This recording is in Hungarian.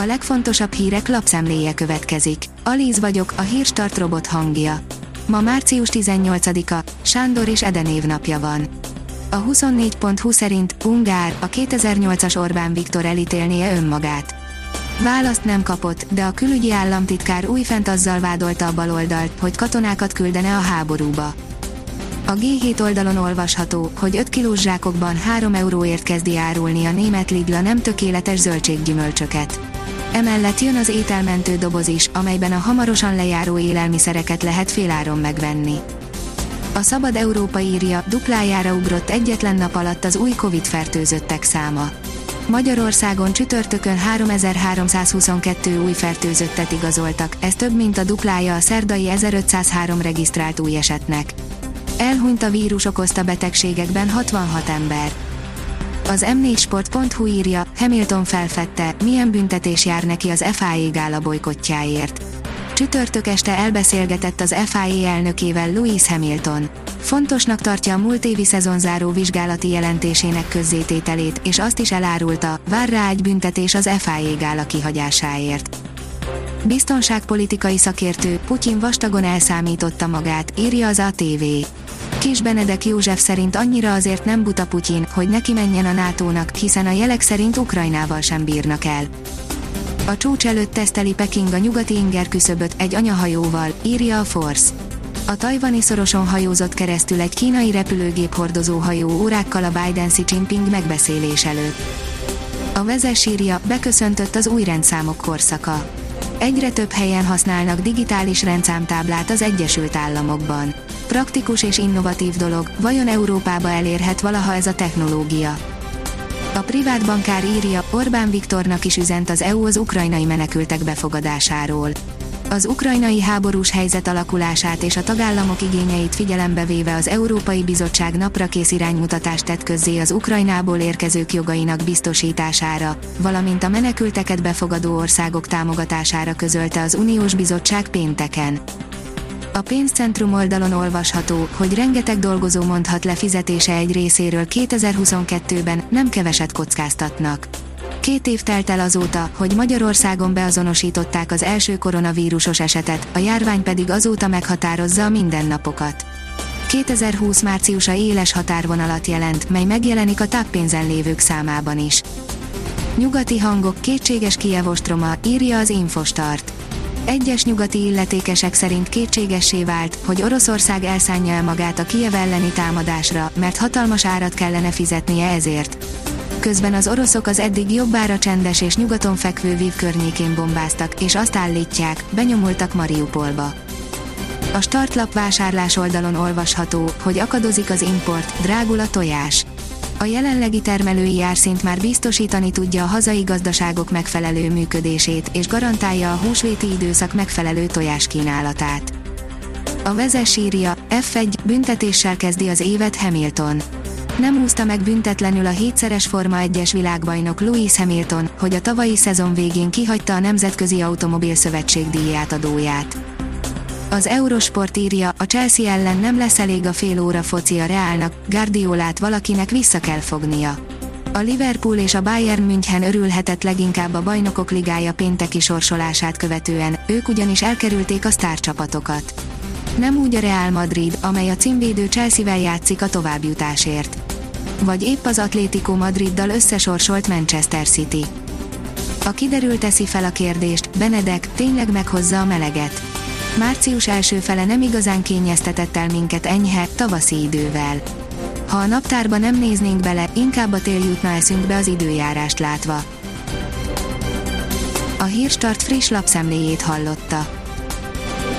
A legfontosabb hírek lapszemléje következik. Alíz vagyok, a hírstart robot hangja. Ma március 18-a, Sándor és Eden napja van. A 24.20 szerint Ungár, a 2008-as Orbán Viktor elítélnie önmagát. Választ nem kapott, de a külügyi államtitkár újfent azzal vádolta a baloldalt, hogy katonákat küldene a háborúba. A G7 oldalon olvasható, hogy 5 kilós zsákokban 3 euróért kezdi árulni a német Lidl a nem tökéletes zöldséggyümölcsöket. Emellett jön az ételmentő doboz is, amelyben a hamarosan lejáró élelmiszereket lehet féláron megvenni. A Szabad Európa írja, duplájára ugrott egyetlen nap alatt az új Covid-fertőzöttek száma. Magyarországon csütörtökön 3322 új fertőzöttet igazoltak, ez több mint a duplája a szerdai 1503 regisztrált új esetnek. Elhunyt a vírus okozta betegségekben 66 ember. Az m4sport.hu írja, Hamilton felfedte, milyen büntetés jár neki az FIA gála bolykotjáért. Csütörtök este elbeszélgetett az FIA elnökével Louis Hamilton. Fontosnak tartja a múlt évi szezonzáró vizsgálati jelentésének közzétételét, és azt is elárulta, vár rá egy büntetés az FIA gála kihagyásáért. Biztonságpolitikai szakértő, Putyin vastagon elszámította magát, írja az ATV. Kis Benedek József szerint annyira azért nem buta Putyin, hogy neki menjen a NATO-nak, hiszen a jelek szerint Ukrajnával sem bírnak el. A csúcs előtt teszteli Peking a nyugati inger küszöböt egy anyahajóval, írja a Force. A tajvani szoroson hajózott keresztül egy kínai repülőgép hordozó hajó órákkal a Biden-Xi Jinping megbeszélés előtt. A vezes írja, beköszöntött az új rendszámok korszaka. Egyre több helyen használnak digitális rendszámtáblát az Egyesült Államokban. Praktikus és innovatív dolog, vajon Európába elérhet valaha ez a technológia? A privát bankár írja, Orbán Viktornak is üzent az EU az ukrajnai menekültek befogadásáról. Az ukrajnai háborús helyzet alakulását és a tagállamok igényeit figyelembe véve az Európai Bizottság naprakész iránymutatást tett közzé az Ukrajnából érkezők jogainak biztosítására, valamint a menekülteket befogadó országok támogatására közölte az Uniós Bizottság pénteken. A pénzcentrum oldalon olvasható, hogy rengeteg dolgozó mondhat le fizetése egy részéről 2022-ben, nem keveset kockáztatnak. Két év telt el azóta, hogy Magyarországon beazonosították az első koronavírusos esetet, a járvány pedig azóta meghatározza a mindennapokat. 2020 márciusa éles határvonalat jelent, mely megjelenik a táppénzen lévők számában is. Nyugati hangok kétséges Kievostroma, írja az Infostart. Egyes nyugati illetékesek szerint kétségessé vált, hogy Oroszország elszánja el magát a Kiev elleni támadásra, mert hatalmas árat kellene fizetnie ezért. Közben az oroszok az eddig jobbára csendes és nyugaton fekvő Vív környékén bombáztak, és azt állítják, benyomultak Mariupolba. A startlap vásárlás oldalon olvasható, hogy akadozik az import, drágul a tojás. A jelenlegi termelői árszint már biztosítani tudja a hazai gazdaságok megfelelő működését, és garantálja a húsvéti időszak megfelelő tojáskínálatát. A vezes írja, F1 büntetéssel kezdi az évet Hamilton nem úszta meg büntetlenül a hétszeres Forma 1-es világbajnok Louis Hamilton, hogy a tavalyi szezon végén kihagyta a Nemzetközi Automobil Szövetség díjátadóját. Az Eurosport írja, a Chelsea ellen nem lesz elég a fél óra foci a Reálnak, Guardiolát valakinek vissza kell fognia. A Liverpool és a Bayern München örülhetett leginkább a bajnokok ligája pénteki sorsolását követően, ők ugyanis elkerülték a sztárcsapatokat. Nem úgy a Real Madrid, amely a címvédő Chelsea-vel játszik a továbbjutásért vagy épp az Atlético Madriddal összesorsolt Manchester City. A kiderül teszi fel a kérdést, Benedek tényleg meghozza a meleget. Március első fele nem igazán kényeztetett el minket enyhe, tavaszi idővel. Ha a naptárba nem néznénk bele, inkább a tél jutna eszünkbe az időjárást látva. A Hírstart friss lapszemléjét hallotta.